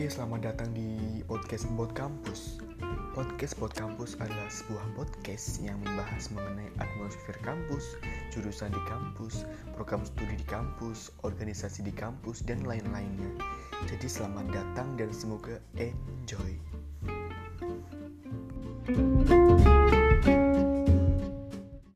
Oke, selamat datang di podcast Bot Kampus. Podcast Bot Kampus adalah sebuah podcast yang membahas mengenai atmosfer kampus, jurusan di kampus, program studi di kampus, organisasi di kampus, dan lain-lainnya. Jadi selamat datang dan semoga enjoy. thank you